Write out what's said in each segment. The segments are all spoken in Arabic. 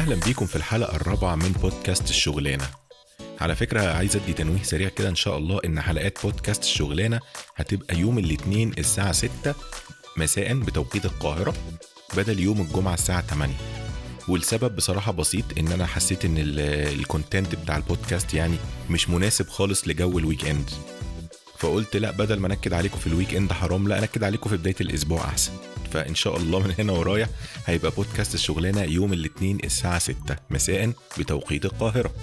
أهلا بيكم في الحلقة الرابعة من بودكاست الشغلانة. على فكرة عايز أدي تنويه سريع كده إن شاء الله إن حلقات بودكاست الشغلانة هتبقى يوم الاثنين الساعة 6 مساء بتوقيت القاهرة بدل يوم الجمعة الساعة 8 والسبب بصراحة بسيط إن أنا حسيت إن ال content بتاع البودكاست يعني مش مناسب خالص لجو ال weekend فقلت لا بدل ما أنكد عليكم في ال weekend حرام لا أنكد عليكم في بداية الأسبوع أحسن. فإن شاء الله من هنا ورايح هيبقى بودكاست الشغلانة يوم الاثنين الساعة 6 مساء بتوقيت القاهرة.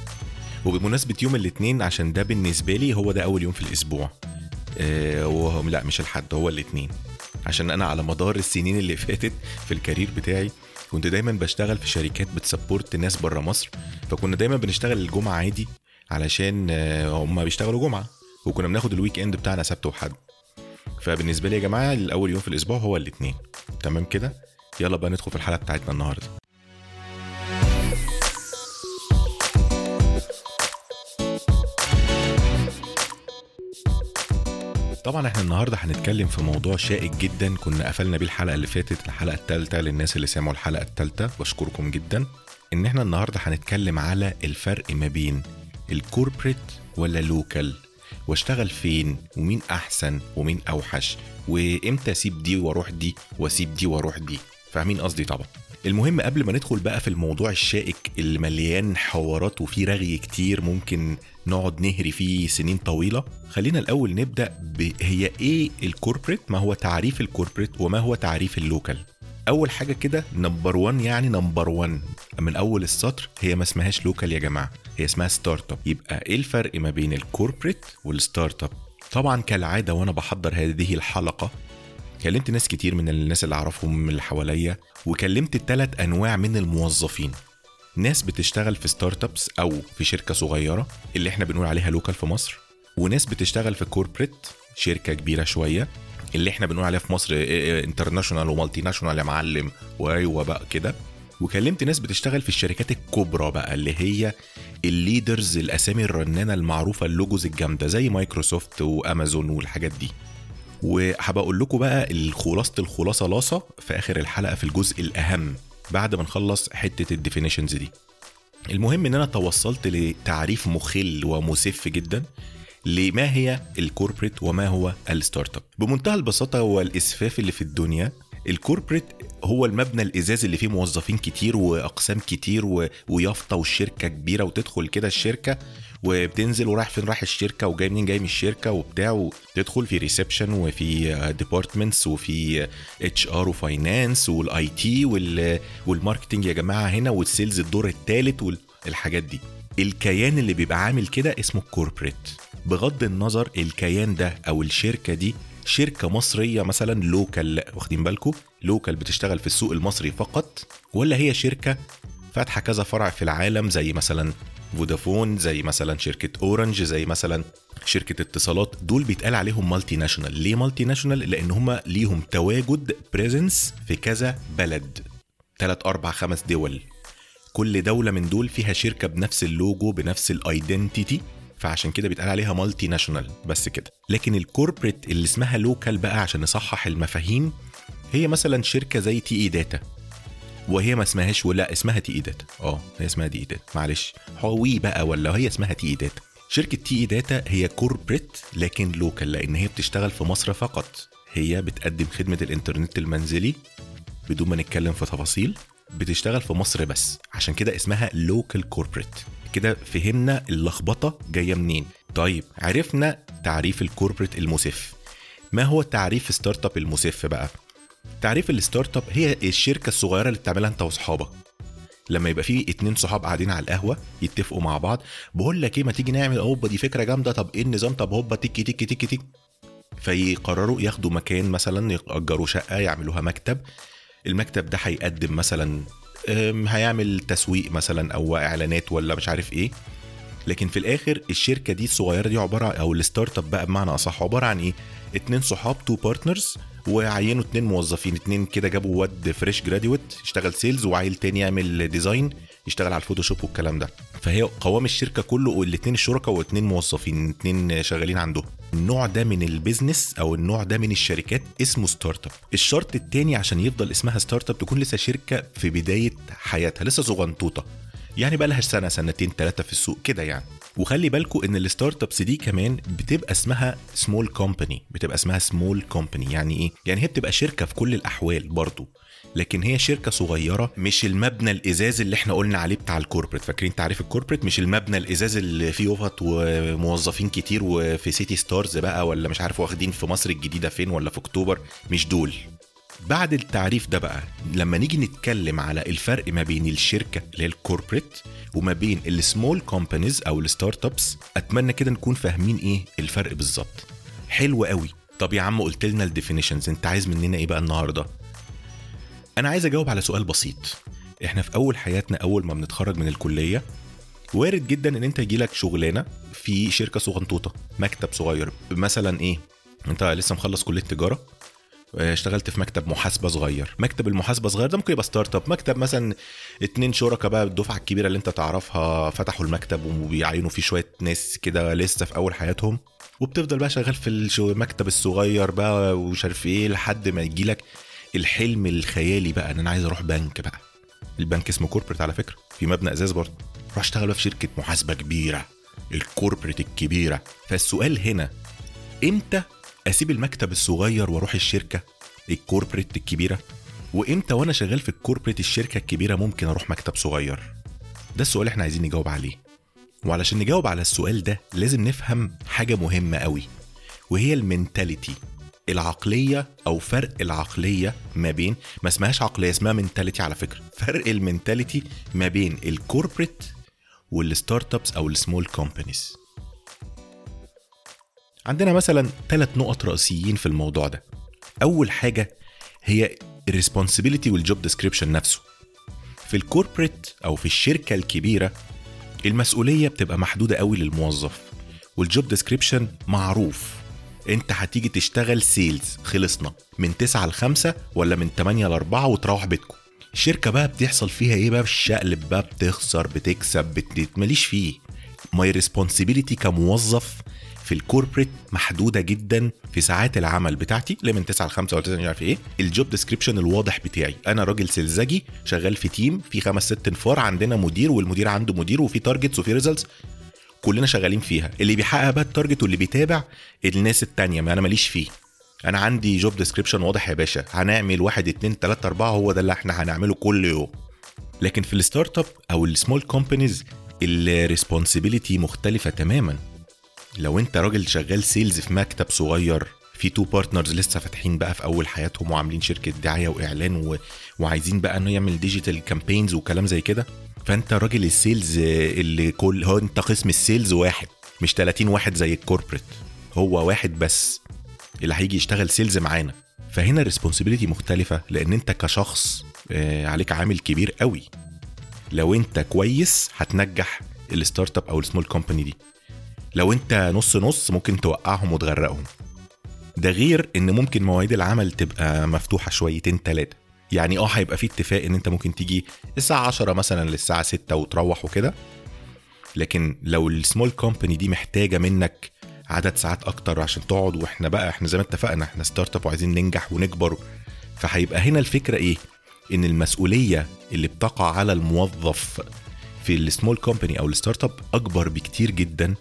وبمناسبة يوم الاثنين عشان ده بالنسبة لي هو ده أول يوم في الأسبوع. آه لا مش الحد هو الاثنين. عشان أنا على مدار السنين اللي فاتت في ال career بتاعي كنت دايما بشتغل في شركات بت support ناس بره مصر. فكنا دايما بنشتغل الجمعة عادي علشان هم بيشتغلوا جمعة. وكنا بناخد ال weekend بتاعنا سبت وحد. فبالنسبة لي يا جماعة الأول يوم في الأسبوع هو الاثنين تمام كده؟ يلا بقى ندخل في الحلقة بتاعتنا النهارده. طبعا إحنا النهارده هنتكلم في موضوع شائك جدا كنا قفلنا بيه الحلقة اللي فاتت الحلقة الثالثه للناس اللي سمعوا الحلقة الثالثه بشكركم جدا. إن إحنا النهارده هنتكلم على الفرق ما بين الكوربريت ولا local واشتغل فين ومين أحسن ومين أوحش وإمتى اسيب دي وأروح دي وأسيب دي وأروح دي. فاهمين قصدي طبعا. المهم قبل ما ندخل بقى في الموضوع الشائك اللي مليان حوارات وفيه رغي كتير ممكن نقعد نهري فيه سنين طويلة خلينا الأول نبدأ هي إيه ال corporate ما هو تعريف ال corporate وما هو تعريف ال local؟ أول حاجة كده number 1 يعني number 1 من أول السطر هي ما اسمهاش local يا جماعة هي اسمها startup يبقى إيه الفرق ما بين ال corporate وال startup طبعا كالعادة وأنا بحضر هذه الحلقة كلمت ناس كتير من الناس اللي أعرفهم من اللي حواليا وكلمت الثلاث أنواع من الموظفين. ناس بتشتغل في startups أو في شركة صغيرة اللي إحنا بنقول عليها local في مصر وناس بتشتغل في corporate شركة كبيرة شوية اللي إحنا بنقول عليها في مصر international و multinational يا معلم وأيوة بقى كده. وكلمت ناس بتشتغل في الشركات الكبرى بقى اللي هي ال leaders الأسامي الرنانة المعروفة ال logos الجامدة زي مايكروسوفت وأمازون والحاجات دي. وهبقى أقول لكم بقى الخلاصة الخلاصة لاصة في آخر الحلقة في الجزء الأهم بعد ما نخلص حتة ال definitions دي. المهم إن أنا توصلت لتعريف مخل ومسف جدا. لما هي ال corporate وما هو ال startup بمنتهى البساطة والإسفاف اللي في الدنيا ال corporate هو المبنى الإزاز اللي فيه موظفين كتير وأقسام كتير و... ويافطة والشركة كبيرة وتدخل كده الشركة وبتنزل ورايح فين؟ رايح الشركة وجاي منين؟ جاي من الشركة وبتاع وتدخل في reception وفي departments وفي HR و finance وال IT وال marketing يا جماعة هنا وال sales الدور الثالث والحاجات دي. الكيان اللي بيبقى عامل كده اسمه ال corporate بغض النظر الكيان ده أو الشركة دي شركة مصرية مثلا local واخدين بالكم local بتشتغل في السوق المصري فقط؟ ولا هي شركة فاتحة كذا فرع في العالم زي مثلا فودافون زي مثلا شركة اورنج زي مثلا شركة اتصالات؟ دول بيتقال عليهم multinational ليه multinational لأن هم ليهم تواجد presence في كذا بلد. 3 4 5 دول. كل دولة من دول فيها شركة بنفس اللوجو بنفس ال identity فعشان كده بيتقال عليها multinational بس كده. لكن ال corporate اللي اسمها local بقى عشان نصحح المفاهيم هي مثلا شركة زي TE Data وهي ما اسمهاش ولا اسمها TE Data آه هي اسمها TE Data معلش. هوي بقى ولا هي اسمها TE Data شركة TE Data هي corporate لكن local لأن هي بتشتغل في مصر فقط. هي بتقدم خدمة الإنترنت المنزلي بدون ما نتكلم في تفاصيل. بتشتغل في مصر بس. عشان كده اسمها local corporate كده فهمنا اللخبطة جاية منين. طيب عرفنا تعريف ال corporate المسف. ما هو تعريف startup المسف بقى؟ تعريف ال startup هي الشركة الصغيرة اللي بتعملها انت واصحابك. لما يبقى في اتنين صحاب قاعدين على القهوة يتفقوا مع بعض بقول لك إيه ما تيجي نعمل هوبا دي فكرة جامدة طب إيه النظام؟ طب هوبا تيكي تيكي تيكي تيكي فيقرروا ياخدوا مكان مثلا يأجروا شقة يعملوها مكتب. المكتب ده هيقدم مثلا هيعمل تسويق مثلا أو إعلانات ولا مش عارف إيه. لكن في الآخر الشركة دي الصغيرة دي عبارة أو ال startup بقى بمعنى أصح عبارة عن إيه؟ اتنين صحاب two partners وعينوا اتنين موظفين اتنين كده جابوا واد fresh graduate يشتغل sales وعيل تاني يعمل design يشتغل على ال Photoshop والكلام ده. فهي قوام الشركة كله والاتنين الشركاء واتنين موظفين اتنين شغالين عندهم النوع ده من ال business أو النوع ده من الشركات اسمه startup الشرط التاني عشان يفضل اسمها startup تكون لسه شركة في بداية حياتها لسه صغنطوطة. يعني بقى لها سنة سنتين ثلاثة في السوق كده يعني. وخلي بالكم إن ال startups دي كمان بتبقى اسمها small company بتبقى اسمها small company يعني إيه؟ يعني هي بتبقى شركة في كل الأحوال برضو لكن هي شركة صغيرة مش المبنى الإزاز اللي إحنا قلنا عليه بتاع ال corporate فاكرين تعريف ال corporate مش المبنى الإزاز اللي فيه يوفط وموظفين كتير وفي City Stars بقى ولا مش عارف واخدين في مصر الجديدة فين ولا في أكتوبر؟ مش دول. بعد التعريف ده بقى لما نيجي نتكلم على الفرق ما بين الشركة اللي هي ال corporate وما بين ال small companies أو ال startups أتمنى كده نكون فاهمين إيه الفرق بالظبط. حلو قوي. طب يا عم قلت لنا ال definitions أنت عايز مننا إيه بقى النهارده؟ أنا عايز أجاوب على سؤال بسيط. إحنا في أول حياتنا أول ما بنتخرج من الكلية وارد جدا إن أنت يجيلك شغلانة في شركة صغنطوطة مكتب صغير. مثلا إيه؟ أنت لسه مخلص كلية تجارة؟ اشتغلت في مكتب محاسبة صغير. مكتب المحاسبة صغير ده ممكن يبقى startup مكتب مثلا اتنين شركاء بقى الدفعة الكبيرة اللي انت تعرفها فتحوا المكتب وبيعينوا فيه شوية ناس كده لسه في أول حياتهم. وبتفضل بقى شغال في المكتب الصغير بقى ومش عارف إيه لحد ما يجيلك الحلم الخيالي بقى إن أنا عايز أروح بنك بقى. البنك اسمه corporate على فكرة. في مبنى أزاز برضه. أروح اشتغل بقى في شركة محاسبة كبيرة. ال corporate الكبيرة. فالسؤال هنا إمتى أسيب المكتب الصغير وأروح الشركة ال corporate الكبيرة. وإمتى وأنا شغال في ال corporate الشركة الكبيرة ممكن أروح مكتب صغير؟ ده السؤال إحنا عايزين نجاوب عليه. وعلشان نجاوب على السؤال ده لازم نفهم حاجة مهمة قوي وهي ال mentality العقلية أو فرق العقلية ما بين ما اسمهاش عقلية اسمها mentality على فكرة. فرق ال mentality ما بين ال corporate وال startups أو ال small companies عندنا مثلا ثلاث نقط رئيسيين في الموضوع ده. أول حاجة هي ال responsibility وال job description نفسه. في ال corporate أو في الشركة الكبيرة المسؤولية بتبقى محدودة قوي للموظف وال job description معروف. أنت هتيجي تشتغل sales خلصنا من 9 ل 5 ولا من 8 ل 4 وتروح بيتكم. الشركة بقى بتحصل فيها إيه بقى؟ الشقلب بقى بتخسر بتكسب بت... ماليش فيه. my responsibility كموظف في ال corporate محدودة جدا في ساعات العمل بتاعتي. اللي من 9 ل 5 ولا 9 مش عارف إيه. ال job description الواضح بتاعي. أنا راجل sales جي شغال في team في خمس ست نفار عندنا مدير والمدير عنده مدير وفي targets وفي results كلنا شغالين فيها. اللي بيحقق بقى ال target واللي بيتابع الناس التانية ما أنا ماليش فيه. أنا عندي job description واضح يا باشا. هنعمل واحد اتنين تلاتة أربعة هو ده اللي إحنا هنعمله كل يوم. لكن في ال startup أو ال small companies ال responsibility مختلفة تماما. لو انت راجل شغال sales في مكتب صغير في two partners لسه فاتحين بقى في أول حياتهم وعاملين شركة دعاية وإعلان و... وعايزين بقى إنه يعمل digital campaigns وكلام زي كده فأنت راجل ال sales اللي كل هو أنت قسم ال sales واحد مش 30 واحد زي ال corporate هو واحد بس اللي هيجي يشتغل sales معانا. فهنا ال responsibility مختلفة لأن أنت كشخص عليك عامل كبير قوي. لو أنت كويس هتنجح ال startup أو ال small company دي. لو انت نص نص ممكن توقعهم وتغرقهم. ده غير إن ممكن مواعيد العمل تبقى مفتوحة شويتين ثلاثة يعني آه هيبقى في اتفاق إن أنت ممكن تيجي الساعة 10 مثلا للساعة 6 وتروح وكده. لكن لو ال small company دي محتاجة منك عدد ساعات أكتر عشان تقعد وإحنا بقى إحنا زي ما اتفقنا إحنا startup وعايزين ننجح ونكبر. فهيبقى هنا الفكرة إيه؟ إن المسؤولية اللي بتقع على الموظف في ال small company أو ال startup أكبر بكتير جدا.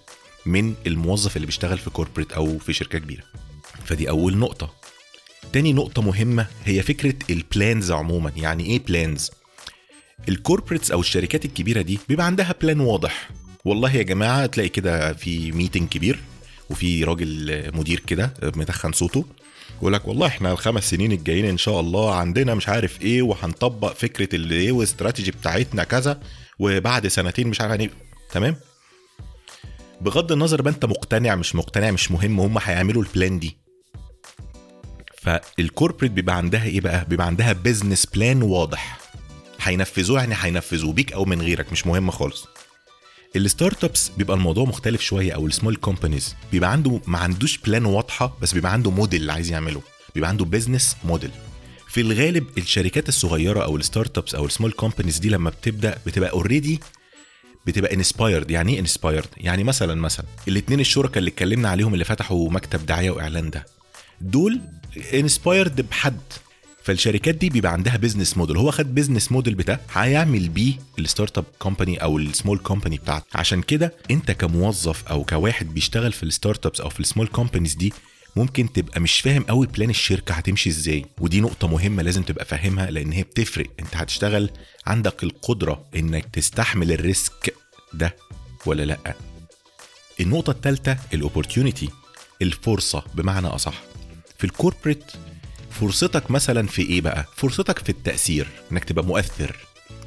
من الموظف اللي بيشتغل في corporate أو في شركة كبيرة. فدي أول نقطة. تاني نقطة مهمة هي فكرة ال plans عموما. يعني إيه plans ال corporates أو الشركات الكبيرة دي بيبقى عندها plan واضح. والله يا جماعة تلاقي كده في meeting كبير وفي راجل مدير كده متخن صوته يقول لك والله إحنا الخمس سنين الجايين إن شاء الله عندنا مش عارف إيه وهنطبق فكرة الايه والاستراتيجي بتاعتنا كذا وبعد سنتين مش عارف يعني تمام؟ بغض النظر بقى انت مقتنع مش مقتنع مش مهم هم هيعملوا ال plan دي. فال corporate بيبقى عندها إيه بقى؟ بيبقى عندها business plan واضح. هينفذوه يعني هينفذوه بيك أو من غيرك مش مهم خالص. ال startups بيبقى الموضوع مختلف شوية أو ال small companies بيبقى عنده ما عندوش plan واضحة بس بيبقى عنده موديل عايز يعمله. بيبقى عنده business model في الغالب الشركات الصغيرة أو ال startups أو ال small companies دي لما بتبدأ بتبقى already بتبقى inspired يعني إيه inspired يعني مثلا مثلا الاثنين الشركاء اللي اتكلمنا عليهم اللي فتحوا مكتب دعاية وإعلان ده دول inspired بحد. فالشركات دي بيبقى عندها business model هو خد business model بتاع هيعمل بيه ال startup company أو ال small company بتاعته. عشان كده أنت كموظف أو كواحد بيشتغل في ال startups أو في ال small companies دي ممكن تبقى مش فاهم قوي plan الشركة هتمشي إزاي ودي نقطة مهمة لازم تبقى فاهمها لأن هي بتفرق. أنت هتشتغل عندك القدرة إنك تستحمل ال risk ده ولا لأ. النقطة الثالثه ال opportunity الفرصة بمعنى أصح. في ال corporate فرصتك مثلا في إيه بقى؟ فرصتك في التأثير إنك تبقى مؤثر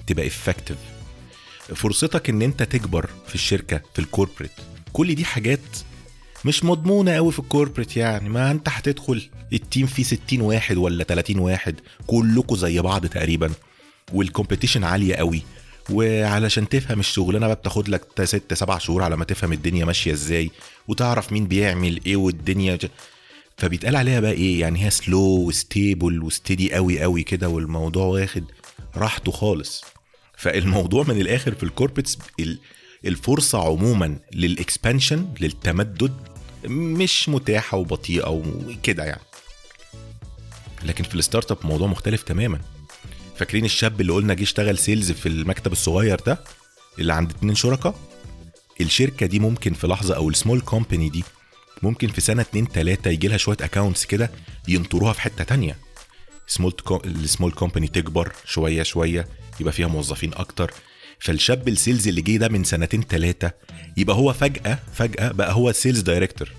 تبقى effective فرصتك إن أنت تكبر في الشركة في ال corporate كل دي حاجات مش مضمونة قوي في ال corporate يعني. ما انت هتدخل ال team فيه 60 واحد ولا 30 واحد؟ كلكم زي بعض تقريبا. وال competition عالية قوي. وعلشان تفهم الشغلانة بقى بتاخد لك ست سبع شهور على ما تفهم الدنيا ماشية إزاي وتعرف مين بيعمل إيه والدنيا. فبيتقال عليها بقى إيه يعني هي slow و stable و steady قوي قوي كده والموضوع واخد راحته خالص. فالموضوع من الآخر في ال corporates الفرصة عموما لل expansion للتمدد مش متاحه وبطيئه وكده يعني. لكن في ال startup موضوع مختلف تماما. فاكرين الشاب اللي قلنا جه اشتغل sales في المكتب الصغير ده؟ اللي عند اتنين شركاء؟ الشركة دي ممكن في لحظة أو ال small company دي ممكن في سنة اتنين تلاتة يجي لها شوية accounts كده ينطروها في حتة تانية. small ال small company تكبر شوية شوية يبقى فيها موظفين أكتر. فالشاب ال sales اللي جه ده من سنتين ثلاثة يبقى هو فجأة فجأة بقى هو ال sales director.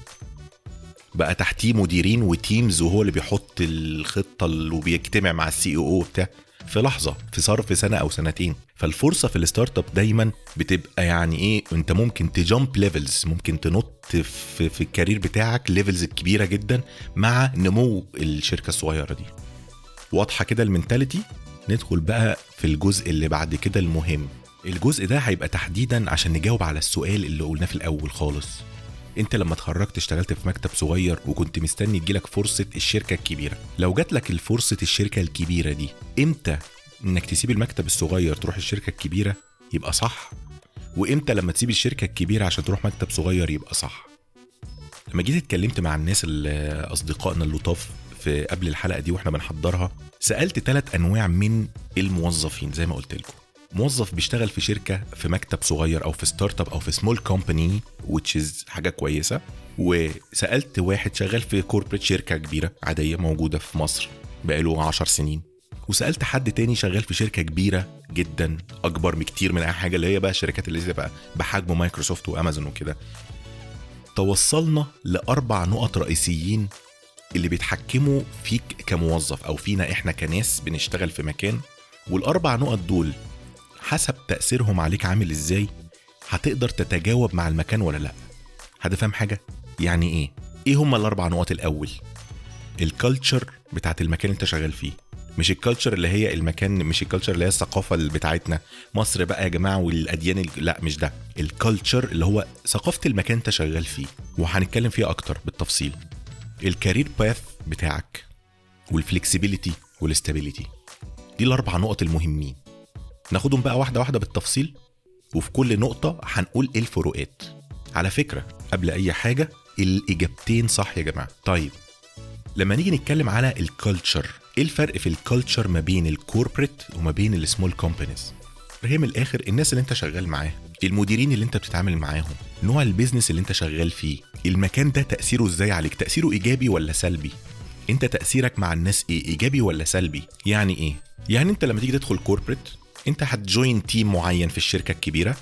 بقى تحتيه مديرين و teams وهو اللي بيحط الخطة وبيجتمع مع ال CEO بتاع في لحظة في صرف سنة أو سنتين. فالفرصة في ال startup دايما بتبقى يعني إيه أنت ممكن ت jump levels ممكن تنط في, في ال career بتاعك levels كبيرة جدا مع نمو الشركة الصغيرة دي. واضحة كده ال mentality؟ ندخل بقى في الجزء اللي بعد كده المهم. الجزء ده هيبقى تحديدا عشان نجاوب على السؤال اللي قلناه في الأول خالص. انت لما اتخرجت اشتغلت في مكتب صغير وكنت مستني تجيلك فرصة الشركة الكبيرة. لو جات لك الفرصة الشركة الكبيرة دي إمتى انك تسيب المكتب الصغير تروح الشركة الكبيرة؟ يبقى صح. وامتى لما تسيب الشركة الكبيرة عشان تروح مكتب صغير؟ يبقى صح. لما جيت اتكلمت مع الناس اللي أصدقائنا اللطاف في قبل الحلقة دي وإحنا بنحضرها سألت ثلاث أنواع من الموظفين زي ما قلت لكم. موظف بيشتغل في شركة في مكتب صغير أو في startup أو في small company حاجة كويسة. وسألت واحد شغال في corporate شركة كبيرة عادية موجودة في مصر بقاله 10 سنين. وسألت حد تاني شغال في شركة كبيرة جدا أكبر بكتير من أي حاجة اللي هي بقى الشركات اللي بقى بحجم مايكروسوفت وأمازون وكده. توصلنا لأربع نقط رئيسيين اللي بيتحكموا فيك كموظف أو فينا إحنا كناس بنشتغل في مكان. والأربع نقط دول حسب تأثيرهم عليك عامل إزاي هتقدر تتجاوب مع المكان ولا لأ. هتفهم حاجة؟ يعني إيه؟ إيه هما الأربع نقط الأول؟ ال culture بتاعت المكان اللي أنت شغال فيه. مش ال culture اللي هي المكان مش ال culture اللي هي الثقافة اللي بتاعتنا. مصر بقى يا جماعة والأديان ال... لأ مش ده. ال culture اللي هو ثقافة المكان أنت شغال فيه. وهنتكلم فيها أكتر بالتفصيل. ال career path بتاعك وال flexibility وال stability دي الأربع نقط المهمين. ناخدهم بقى واحدة واحدة بالتفصيل وفي كل نقطة هنقول إيه الفروقات. على فكرة قبل أي حاجة الإجابتين صح يا جماعة. طيب لما نيجي نتكلم على ال culture إيه الفرق في ال culture ما بين ال corporate وما بين ال small companies هي من الآخر الناس اللي أنت شغال معاها المديرين اللي أنت بتتعامل معاهم نوع ال business اللي أنت شغال فيه المكان ده تأثيره إزاي عليك؟ تأثيره إيجابي ولا سلبي؟ أنت تأثيرك مع الناس إيه إيجابي ولا سلبي؟ يعني إيه؟ يعني أنت لما تيجي تدخل corporate انت ه join team معين في الشركة الكبيرة؟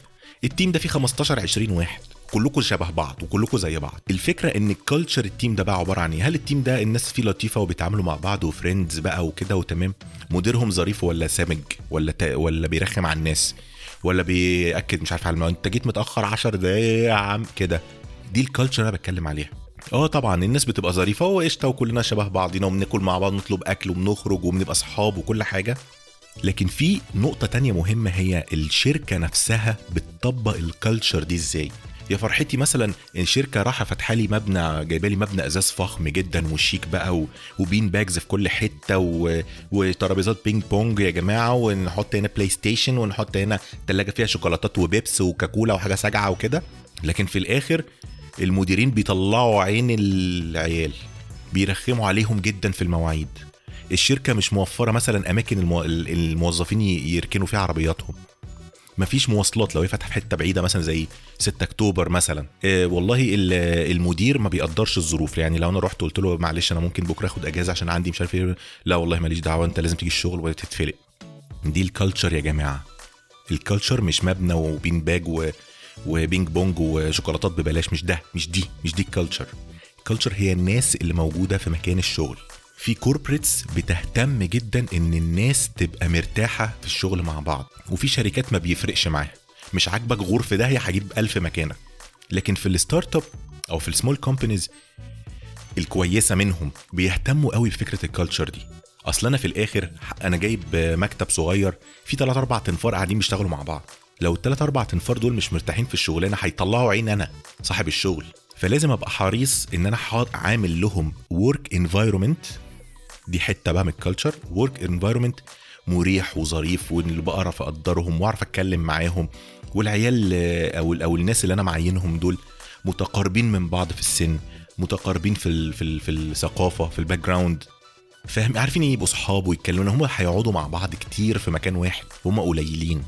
ال team ده فيه 15 20 واحد. كلكم شبه بعض وكلكم زي بعض. الفكرة إن ال culture ال team ده بقى عبارة عن إيه؟ هل ال team ده الناس فيه لطيفة وبيتعاملوا مع بعض و friends بقى وكده وتمام؟ مديرهم ظريف ولا سامج؟ ولا تا ولا بيرخم على الناس؟ ولا بيأكد مش عارف على أنت جيت متأخر 10 دقايق يا عم. كده. دي ال culture أنا بتكلم عليها. آه طبعا. الناس بتبقى ظريفة وقشطة وكلنا شبه بعضينا وبناكل مع بعض نطلب أكل وبنخرج وبنبقى أصحاب وكل حاجة. لكن في نقطة تانية مهمة هي الشركة نفسها بتطبق ال culture دي إزاي يا فرحتي مثلا الشركة راحة فاتحه لي مبنى جايبة لي مبنى إزاز فخم جدا وشيك بقى. و bean bags في كل حتة. وترابيزات ping pong يا جماعة ونحط هنا PlayStation ونحط هنا ثلاجه فيها شوكولاتات وبيبس وكاكولا وحاجة ساقعة وكده لكن في الآخر المديرين بيطلعوا عين العيال بيرخموا عليهم جدا في المواعيد الشركة مش موفرة مثلا أماكن المو... الموظفين يركنوا فيها عربياتهم. مفيش مواصلات. لو هي فاتحة حتة بعيدة مثلا زي 6 أكتوبر مثلا. إيه والله المدير ما بيقدرش الظروف. يعني لو أنا رحت قلت له معلش أنا ممكن بكرة آخد أجازة عشان عندي مش عارف إيه. لا والله ماليش دعوة أنت لازم تيجي الشغل وتتفلق دي ال culture يا جماعة. ال culture مش مبنى و bean bag و... و ping pong وشوكولاتات ببلاش. مش ده مش دي مش دي ال culture ال culture هي الناس اللي موجودة في مكان الشغل. في corporates بتهتم جدا إن الناس تبقى مرتاحة في الشغل مع بعض وفي شركات ما بيفرقش معاها. مش عاجبك غور في داهيه هجيب ألف مكانك لكن في ال startup أو في ال small companies الكويسة منهم بيهتموا قوي بفكرة ال culture دي. أصل أنا في الآخر أنا جايب مكتب صغير في 3 4 تنفار قاعدين بيشتغلوا مع بعض. لو الثلاث أربع تنفار دول مش مرتاحين في الشغلانة هيطلعوا عين أنا صاحب الشغل. فلازم أبقى حريص إن أنا عامل لهم work environment دي حتة بقى من ال culture work environment مريح وظريف واللي بعرف اقدرهم وأعرف أتكلم معاهم والعيال أو أو الناس اللي أنا معينهم دول متقاربين من بعض في السن متقاربين في ال في ال في الثقافة في ال background فاهم؟ عارفين يبقوا صحاب ويتكلموا هم هيقعدوا مع بعض كتير في مكان واحد هم قليلين.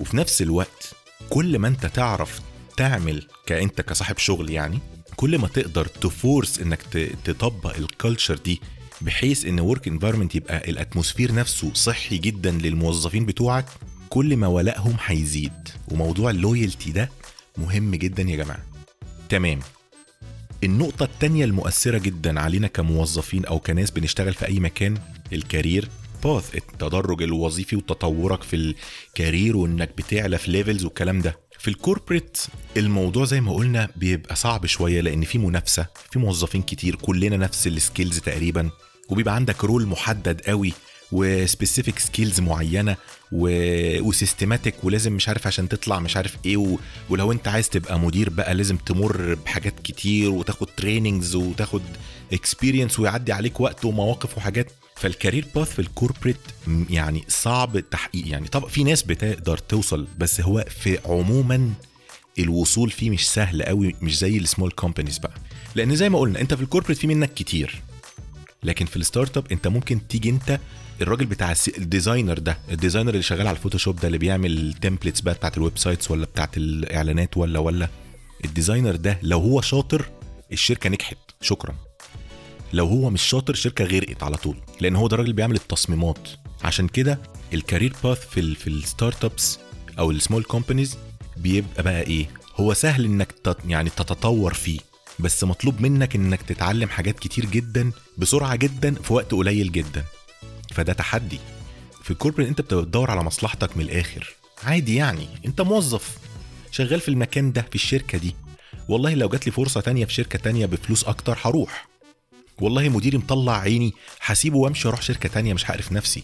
وفي نفس الوقت كل ما أنت تعرف تعمل كأنت كصاحب شغل يعني كل ما تقدر ت force إنك تطبق ال culture دي بحيث إن work environment يبقى ال atmosphere نفسه صحي جدا للموظفين بتوعك كل ما ولائهم هيزيد. وموضوع ال loyalty ده مهم جدا يا جماعة. تمام. النقطة التانية المؤثرة جدا علينا كموظفين أو كناس بنشتغل في أي مكان ال career path التدرج الوظيفي وتطورك في ال career وإنك بتعلى في levels والكلام ده. في ال corporate الموضوع زي ما قلنا بيبقى صعب شوية لأن في منافسة في موظفين كتير كلنا نفس ال skills تقريبا. وبيبقى عندك role محدد قوي و specific skills معينة و... و systematic ولازم مش عارف عشان تطلع مش عارف إيه و... ولو انت عايز تبقى مدير بقى لازم تمر بحاجات كتير وتاخد trainings وتاخد experience ويعدي عليك وقت ومواقف وحاجات. فال career path في ال corporate يعني صعب التحقيق يعني طبعا في ناس بتقدر توصل بس هو في عموما الوصول فيه مش سهل قوي مش زي ال small companies بقى. لأن زي ما قلنا انت في ال corporate في منك كتير. لكن في ال startup انت ممكن تيجي انت الراجل بتاع ال designer ده ال designer اللي شغال على ال Photoshop ده اللي بيعمل ال templates بقى بتاعت ال websites ولا بتاعت الإعلانات ولا ولا ال designer ده لو هو شاطر الشركة نجحت شكرا. لو هو مش شاطر الشركة غرقت على طول لأن هو ده الراجل بيعمل التصميمات. عشان كده ال career path في ال في ال startups أو ال small companies بيبقى بقى إيه؟ هو سهل إنك تت يعني تتطور فيه. بس مطلوب منك إنك تتعلم حاجات كتير جدا بسرعة جدا في وقت قليل جدا. فده تحدي. في ال corporate أنت بتدور على مصلحتك من الآخر. عادي يعني. أنت موظف. شغال في المكان ده في الشركة دي. والله لو جات لي فرصة تانية في شركة تانية بفلوس أكتر هروح. والله مديري مطلع عيني. هسيبه وأمشي أروح شركة تانية مش هعرف نفسي.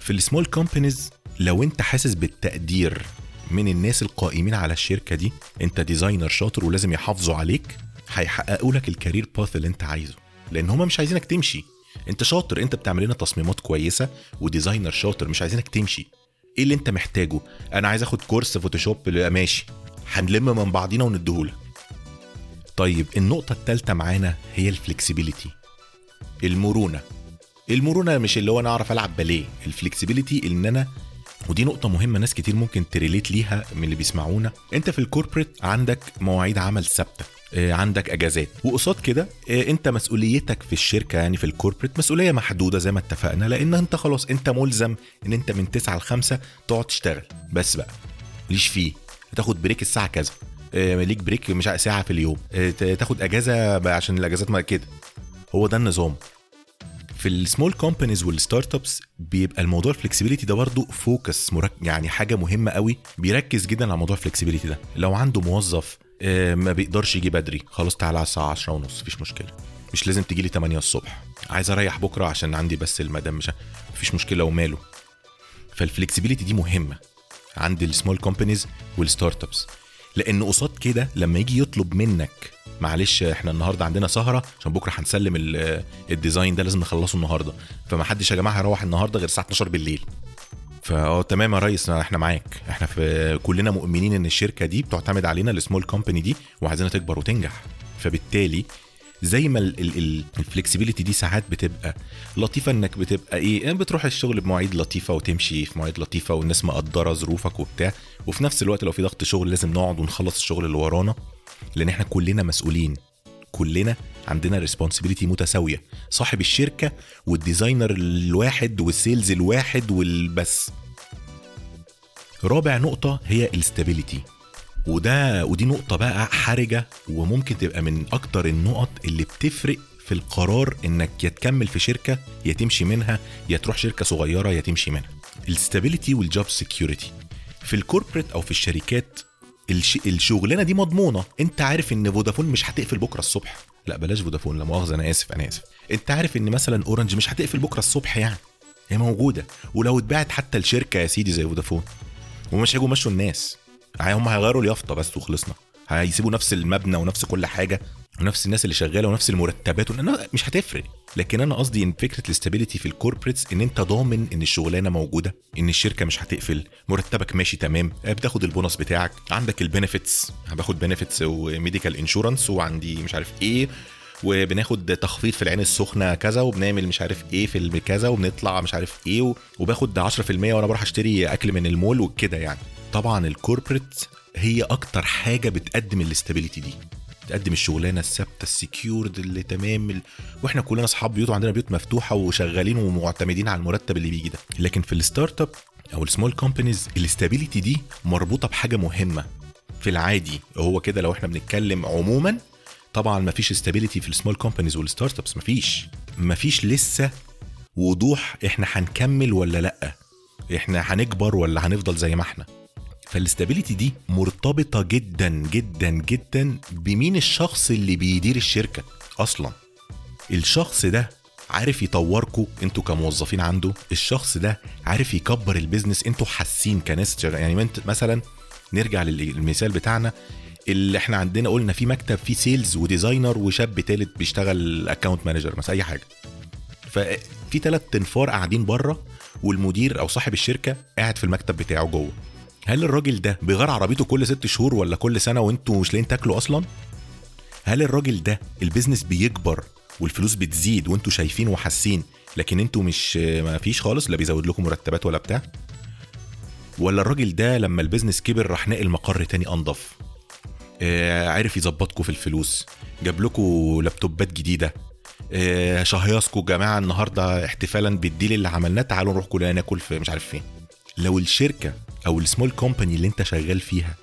في ال small companies لو أنت حاسس بالتقدير من الناس القائمين على الشركة دي أنت designer شاطر ولازم يحافظوا عليك. هيحققوا لك ال career path اللي انت عايزه لأن هما مش عايزينك تمشي. انت شاطر انت بتعمل لنا تصميمات كويسة و designer شاطر مش عايزينك تمشي. إيه اللي انت محتاجه؟ أنا عايز آخد course Photoshop ماشي. هنلم من بعضينا ونديهولك. طيب النقطة الثالثة معانا هي ال flexibility المرونة. المرونة مش اللي هو أنا أعرف ألعب باليه. ال flexibility إن أنا ودي نقطة مهمة ناس كتير ممكن ت relate ليها من اللي بيسمعونا. أنت في ال corporate عندك مواعيد عمل ثابتة. عندك اجازات. وقصاد كده انت مسؤوليتك في الشركة يعني في ال corporate مسؤولية محدودة زي ما اتفقنا لأن انت خلاص انت ملزم إن انت من 9 ل 5 تقعد تشتغل. بس بقى ليش فيه. تاخد break الساعة كذا. ليك break مش ساعة في اليوم. تاخد اجازة بقى عشان الاجازات ما كده. هو ده النظام. في ال small companies وال startups بيبقى الموضوع ال flexibility ده برضه focus. يعني حاجة مهمة قوي. بيركز جدا على موضوع ال flexibility ده. لو عنده موظف ما بيقدرش يجي بدري. خلاص تعالى على الساعة 10 ونص مفيش مشكلة. مش لازم تجي لي 8 الصبح. عايز أريح بكرة عشان عندي بس المدام مش مفيش مشكلة وماله. فال flexibility دي مهمة عند ال small companies وال startups لأن قصاد كده لما يجي يطلب منك معلش إحنا النهارده عندنا سهرة عشان بكرة هنسلم ال- ال design ده لازم نخلصه النهارده. فما حدش يا جماعة هيروح النهارده غير الساعة 12 بالليل. فأه تمام يا ريس إحنا معاك. إحنا في كلنا مؤمنين إن الشركة دي بتعتمد علينا ال small company دي وعايزينها تكبر وتنجح. فبالتالي زي ما ال flexibility دي ساعات بتبقى لطيفة إنك بتبقى إيه بتروح الشغل بمواعيد لطيفة وتمشي في مواعيد لطيفة والناس مقدرة ظروفك وبتاع. وفي نفس الوقت لو في ضغط شغل لازم نقعد ونخلص الشغل اللي ورانا لأن إحنا كلنا مسؤولين. كلنا عندنا responsibility متساوية. صاحب الشركة وال designer الواحد وال sales الواحد وبس رابع نقطة هي ال stability وده ودي نقطة بقى حرجة وممكن تبقى من أكتر النقط اللي بتفرق في القرار إنك يا تكمل في شركة يا تمشي منها يا تروح شركة صغيرة يا تمشي منها. ال stability وال job security. في ال corporate أو في الشركات الش... الشغلانة دي مضمونة، أنت عارف إن فودافون مش هتقفل بكرة الصبح. لا بلاش فودافون لا مؤاخذة أنا آسف أنا آسف. أنت عارف إن مثلا أورنج مش هتقفل بكرة الصبح يعني. هي موجودة. ولو اتباعت حتى الشركة يا سيدي زي فودافون. ومش هيجوا يمشوا الناس. هم هيغيروا اليافطة بس وخلصنا. هيسيبوا نفس المبنى ونفس كل حاجة. ونفس الناس اللي شغالة ونفس المرتبات مش هتفرق. لكن أنا قصدي إن فكرة ال stability في ال corporates إن أنت ضامن إن الشغلانة موجودة إن الشركة مش هتقفل مرتبك ماشي تمام بتاخد البونص بتاعك عندك ال benefits باخد benefits و medical insurance وعندي مش عارف إيه وبناخد تخفيض في العين السخنة كذا وبنعمل مش عارف إيه في كذا وبنطلع مش عارف إيه وباخد 10% وأنا بروح أشتري أكل من المول وكده يعني. طبعا ال corporate هي أكتر حاجة بتقدم ال stability دي. تقدم الشغلانة الثابتة ال secured اللي تمام ال... وإحنا كلنا أصحاب بيوت وعندنا بيوت مفتوحة وشغالين ومعتمدين على المرتب اللي بيجي ده. لكن في ال startup أو ال small companies ال stability دي مربوطة بحاجة مهمة. في العادي هو كده لو إحنا بنتكلم عموما طبعا مفيش stability في ال small companies وال startups مفيش مفيش لسه وضوح إحنا هنكمل ولا لأ؟ إحنا هنكبر ولا هنفضل زي ما إحنا؟ فال stability دي مرتبطة جدا جدا جدا بمين الشخص اللي بيدير الشركة أصلا. الشخص ده عارف يطوركوا أنتوا كموظفين عنده. الشخص ده عارف يكبر ال business أنتوا حاسين كناس يعني مثلا نرجع للمثال بتاعنا. اللي إحنا عندنا قلنا في مكتب فيه sales و designer وشاب تالت بيشتغل account manager مثلا أي حاجة. ففي ثلاث تنفار قاعدين بره والمدير أو صاحب الشركة قاعد في المكتب بتاعه جوه. هل الراجل ده بيغير عربيته كل ست شهور ولا كل سنة وانتوا مش لاقيين تاكلوا أصلا؟ هل الراجل ده ال business بيكبر والفلوس بتزيد وانتوا شايفين وحاسين لكن أنتوا مش ما فيش خالص لا بيزود لكم مرتبات ولا بتاع؟ ولا الراجل ده لما ال business كبر راح نقل مقر تاني أنضف؟ آه، عرف يظبطكم في الفلوس جاب لكم لابتوبات جديدة. آه، شهيصكم جماعة النهارده احتفالا بال deal اللي عملناه تعالوا نروح كلنا ناكل في مش عارف فين. لو الشركة أو ال small company اللي أنت شغال فيها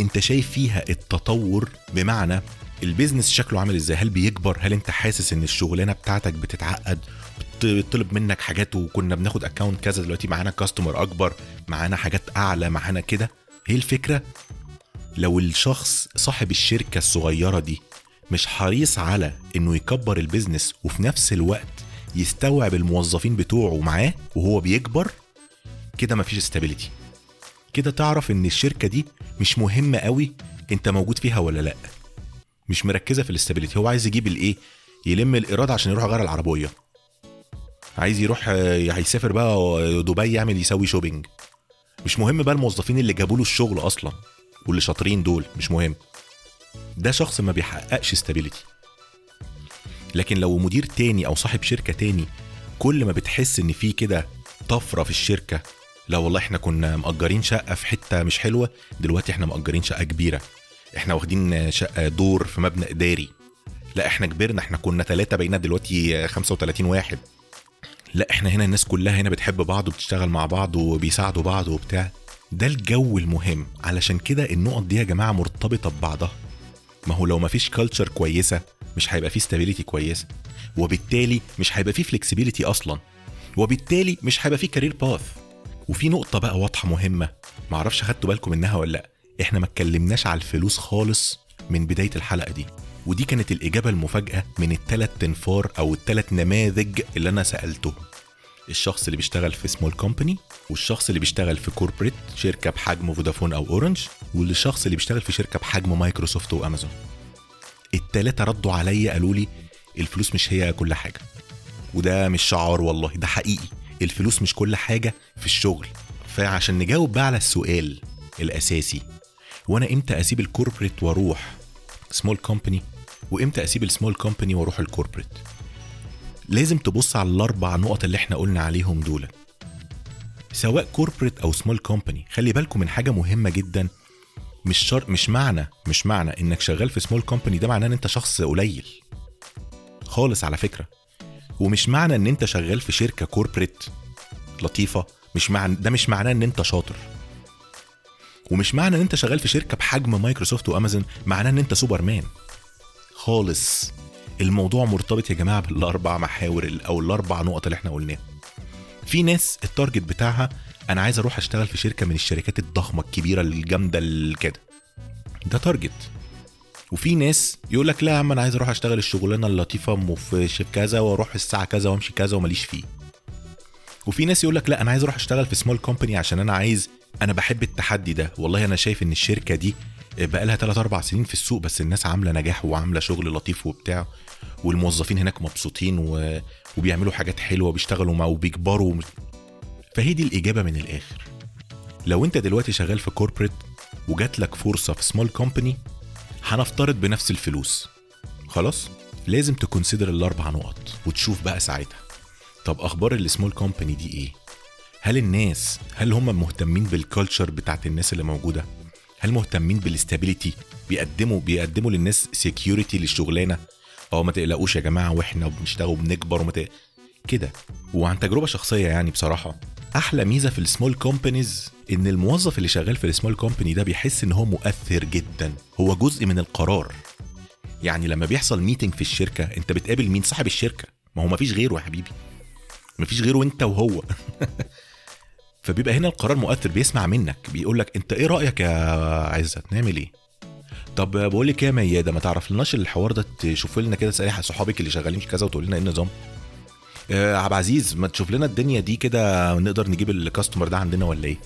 أنت شايف فيها التطور بمعنى ال business شكله عامل إزاي؟ هل بيكبر؟ هل أنت حاسس إن الشغلانة بتاعتك بتتعقد؟ بتطلب منك حاجات وكنا بناخد account كذا دلوقتي معانا customer أكبر معانا حاجات أعلى معانا كده. هي الفكرة؟ لو الشخص صاحب الشركة الصغيرة دي مش حريص على إنه يكبر ال business وفي نفس الوقت يستوعب الموظفين بتوعه معاه وهو بيكبر كده مفيش stability كده تعرف إن الشركة دي مش مهمة قوي أنت موجود فيها ولا لأ. مش مركزة في ال stability. هو عايز يجيب الإيه؟ يلم الإيراد عشان يروح يغير العربية. عايز يروح آه، هيسافر بقى دبي يعمل يسوي shopping مش مهم بقى الموظفين اللي جابوا له الشغل أصلا واللي شاطرين دول مش مهم. ده شخص ما بيحققش استابيليتي لكن لو مدير تاني أو صاحب شركة تاني كل ما بتحس إن في كده طفرة في الشركة لا والله إحنا كنا مأجرين شقة في حتة مش حلوة دلوقتي إحنا مأجرين شقة كبيرة. إحنا واخدين شقة دور في مبنى إداري. لا إحنا كبرنا إحنا كنا ثلاثة بقينا دلوقتي 35 واحد. لا إحنا هنا الناس كلها هنا بتحب بعض وبتشتغل مع بعض وبيساعدوا بعض وبتاع. ده الجو المهم. علشان كده النقط دي يا جماعة مرتبطة ببعضها. ما هو لو مفيش culture كويسة مش هيبقى فيه stability كويسة. وبالتالي مش هيبقى فيه flexibility أصلا. وبالتالي مش هيبقى فيه career path وفي نقطة بقى واضحة مهمة. معرفش خدتوا بالكم منها ولا لأ. إحنا ما اتكلمناش على الفلوس خالص من بداية الحلقة دي. ودي كانت الإجابة المفاجأة من الثلاث تنفار أو الثلاث نماذج اللي أنا سالتهم الشخص اللي بيشتغل في small company والشخص اللي بيشتغل في corporate شركة بحجم فودافون أو اورنج والشخص اللي بيشتغل في شركة بحجم مايكروسوفت وامازون التلاتة ردوا عليا قالوا لي الفلوس مش هي كل حاجة. وده مش شعار والله ده حقيقي. الفلوس مش كل حاجة في الشغل فعشان نجاوب بقى على السؤال الأساسي وأنا إمتى أسيب ال corporate وأروح small company وإمتى أسيب ال small company وأروح ال corporate لازم تبص على الأربع نقط اللي إحنا قلنا عليهم دول. سواء corporate أو small company خلي بالكم من حاجة مهمة جدا مش شر... مش معنى مش معنى إنك شغال في small company ده معناه إن أنت شخص قليل. خالص على فكرة. ومش معنى إن أنت شغال في شركة corporate لطيفة مش معنى ده مش معناه إن أنت شاطر. ومش معنى إن أنت شغال في شركة بحجم مايكروسوفت وأمازون معناه إن أنت سوبر مان خالص. الموضوع مرتبط يا جماعة بالأربع محاور أو الأربع نقط اللي إحنا قلناها. في ناس ال target بتاعها أنا عايز أروح أشتغل في شركة من الشركات الضخمة الكبيرة الجامدة كده. ده target وفي ناس يقول لك لا يا عم أنا عايز أروح اشتغل الشغلانه اللطيفه في كذا وأروح الساعة كذا وامشي كذا وماليش فيه. وفي ناس يقول لك لا أنا عايز أروح اشتغل في small company عشان أنا عايز أنا بحب التحدي ده. والله أنا شايف ان الشركة دي بقى لها 3 4 سنين في السوق بس الناس عامله نجاح وعامله شغل لطيف وبتاع والموظفين هناك مبسوطين و... وبيعملوا حاجات حلوة وبيشتغلوا مع وبيكبروا فهي دي الإجابة من الآخر. لو أنت دلوقتي شغال في corporate وجات لك فرصة في small company هنفترض بنفس الفلوس. خلاص؟ لازم ت consider الأربع نقط وتشوف بقى ساعتها. طب أخبار ال small company دي إيه؟ هل الناس هل هم مهتمين بال culture بتاعت الناس اللي موجودة؟ هل مهتمين بال stability بيقدموا بيقدموا للناس security للشغلانة؟ آه ما تقلقوش يا جماعة وإحنا بنشتغل وبنكبر وما. كده. وعن تجربة شخصية يعني بصراحة. أحلى ميزة في ال small companies إن الموظف اللي شغال في ال small company ده بيحس إن هو مؤثر جدا. هو جزء من القرار. يعني لما بيحصل meeting في الشركة أنت بتقابل مين؟ صاحب الشركة. ما هو مفيش غيره يا حبيبي. مفيش غيره أنت وهو. فبيبقى هنا القرار مؤثر بيسمع منك. بيقول لك أنت إيه رأيك يا عزت؟ نعمل إيه؟ طب بقول لك إيه يا ميادة ما تعرف لناش الحوار ده؟ تشوف لنا كده تسالي صحابك اللي شغالين في كذا وتقول لنا إيه النظام؟ عبد العزيز ما تشوف لنا الدنيا دي كده نقدر نجيب ال customer ده عندنا ولا إيه؟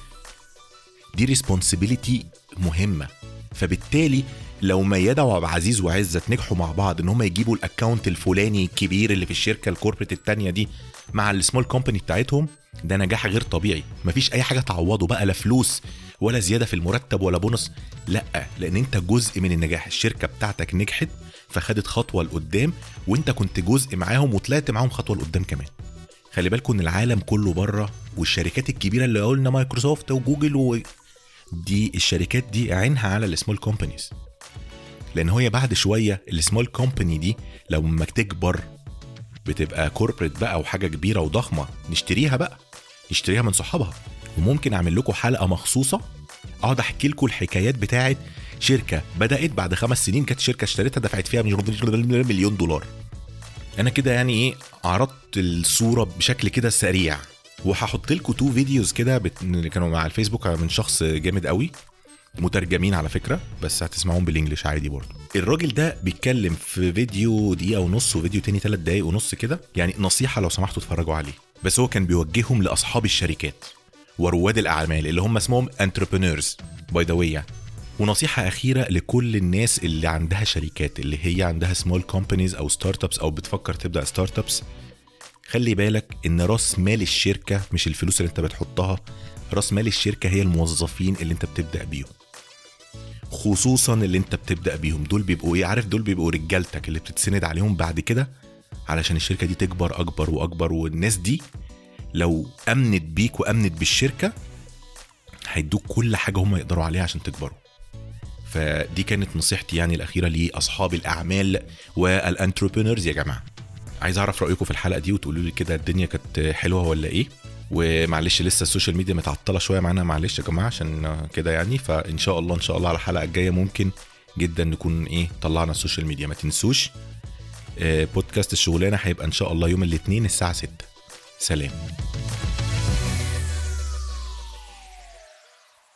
دي responsibility مهمة. فبالتالي لو ميادة وعبد العزيز وعزت نجحوا مع بعض إن هم يجيبوا ال account الفلاني الكبير اللي في الشركة ال corporate التانية دي مع ال small company بتاعتهم ده نجاح غير طبيعي. مفيش أي حاجة تعوضه بقى لا فلوس ولا زيادة في المرتب ولا بونص. لأ لأن أنت جزء من النجاح. الشركة بتاعتك نجحت فخدت خطوة لقدام وانت كنت جزء معاهم وطلعت معاهم خطوة لقدام كمان. خلي بالكم إن العالم كله بره والشركات الكبيرة اللي قلنا مايكروسوفت وجوجل و... دي الشركات دي عينها على ال small companies لأن هي بعد شوية ال small company دي لما تكبر بتبقى corporate بقى وحاجة كبيرة وضخمة نشتريها بقى. نشتريها من صحابها. وممكن أعمل لكم حلقة مخصوصة أقعد أحكي لكم الحكايات بتاعه شركة بدأت بعد خمس سنين كانت شركة اشتريتها دفعت فيها مليون دولار. أنا كده يعني إيه عرضت الصورة بشكل كده سريع. وهحط لكم two videos كده بت... كانوا مع الفيسبوك من شخص جامد قوي مترجمين على فكرة بس هتسمعوهم بال English عادي برضه. الراجل ده بيتكلم في فيديو دقيقة ونص وفيديو تاني ثلاث دقايق ونص كده يعني نصيحة لو سمحتوا اتفرجوا عليه. بس هو كان بيوجههم لأصحاب الشركات ورواد الأعمال اللي هم اسمهم entrepreneurs by the way ونصيحة أخيرة لكل الناس اللي عندها شركات اللي هي عندها small companies أو startups أو بتفكر تبدأ startups خلي بالك إن رأس مال الشركة مش الفلوس اللي أنت بتحطها رأس مال الشركة هي الموظفين اللي أنت بتبدأ بيهم. خصوصا اللي أنت بتبدأ بيهم. دول بيبقوا إيه؟ عارف دول بيبقوا رجالتك اللي بتتسند عليهم بعد كده؟ علشان الشركة دي تكبر أكبر وأكبر والناس دي لو أمنت بيك وأمنت بالشركة هيدوك كل حاجة هم يقدروا عليها عشان تكبروا. فدي كانت نصيحتي يعني الأخيرة لأصحاب الأعمال وال entrepreneurs يا جماعة. عايز أعرف رأيكم في الحلقة دي وتقولوا لي كده الدنيا كانت حلوة ولا إيه. ومعلش لسه ال social media متعطلة شوية معانا معلش يا جماعة عشان كده يعني. فإن شاء الله إن شاء الله على الحلقة الجاية ممكن جدا نكون إيه طلعنا السوشيال ميديا. ما تنسوش بودكاست الشغلانة هيبقى إن شاء الله يوم الاثنين الساعة 6 سلام.